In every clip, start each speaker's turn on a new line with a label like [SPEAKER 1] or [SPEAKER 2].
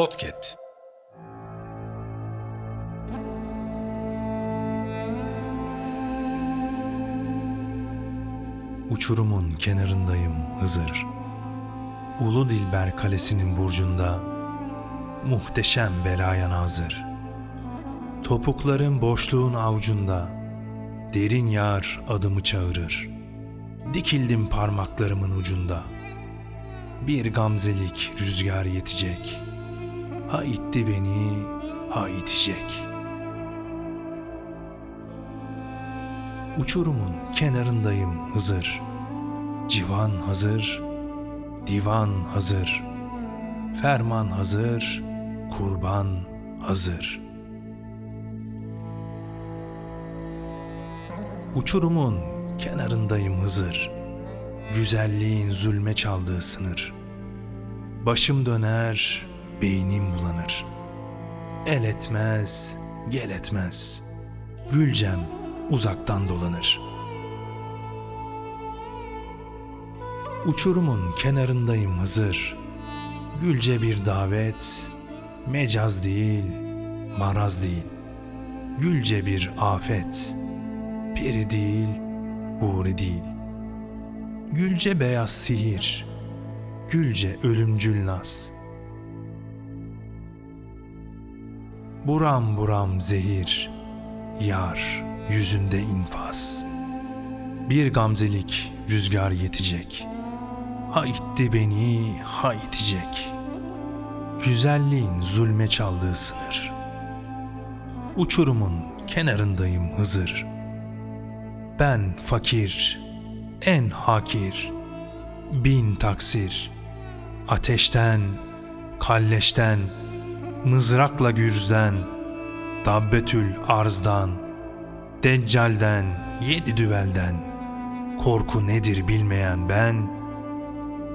[SPEAKER 1] Podcast.
[SPEAKER 2] Uçurumun kenarındayım Hızır. Ulu Dilber Kalesi'nin burcunda muhteşem belaya nazır. Topuklarım boşluğun avucunda, derin yar adımı çağırır. Dikildim parmaklarımın ucunda. Bir gamzelik rüzgar yetecek. Ha itti beni, ha itecek. Uçurumun kenarındayım Hızır. Civan hazır, divan hazır. Ferman hazır, kurban hazır. Uçurumun kenarındayım Hızır. Güzelliğin zulme çaldığı sınır. Başım döner, beynim bulanır. El etmez, gel etmez. Gülcem uzaktan dolanır. Uçurumun kenarındayım Hızır. Gülce bir davet, mecaz değil, maraz değil. Gülce bir afet, peri değil, huri değil. Gülce beyaz sihir, gülce ölümcül naz. Buram buram zehir, yar yüzünde infaz. Bir gamzelik rüzgar yetecek. Ha itti beni, ha itecek. Güzelliğin zulme çaldığı sınır. Uçurumun kenarındayım Hızır. Ben fakir, en hakir, bin taksir. Ateşten, kalleşten, mızrakla gürzden, dabbetül arzdan, deccalden, yedi düvelden, korku nedir bilmeyen ben,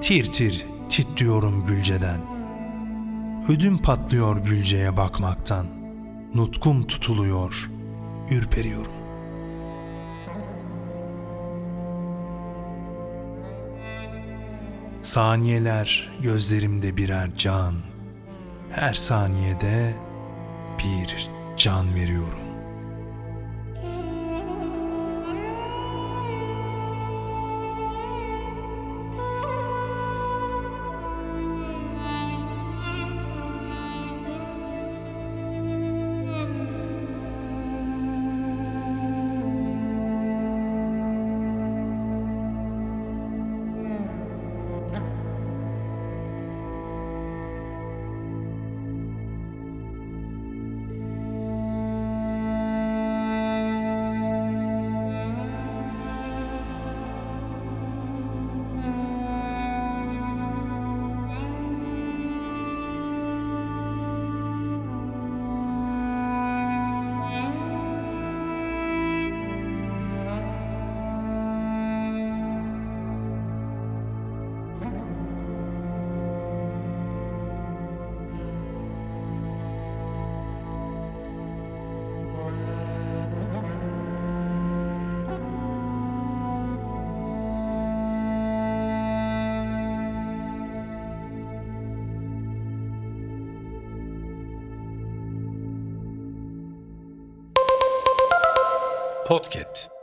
[SPEAKER 2] tir tir titriyorum Gülce'den. Ödüm patlıyor Gülce'ye bakmaktan, nutkum tutuluyor, ürperiyorum. Saniyeler gözlerimde birer can. Her saniyede bir can veriyorum.
[SPEAKER 1] Podcast.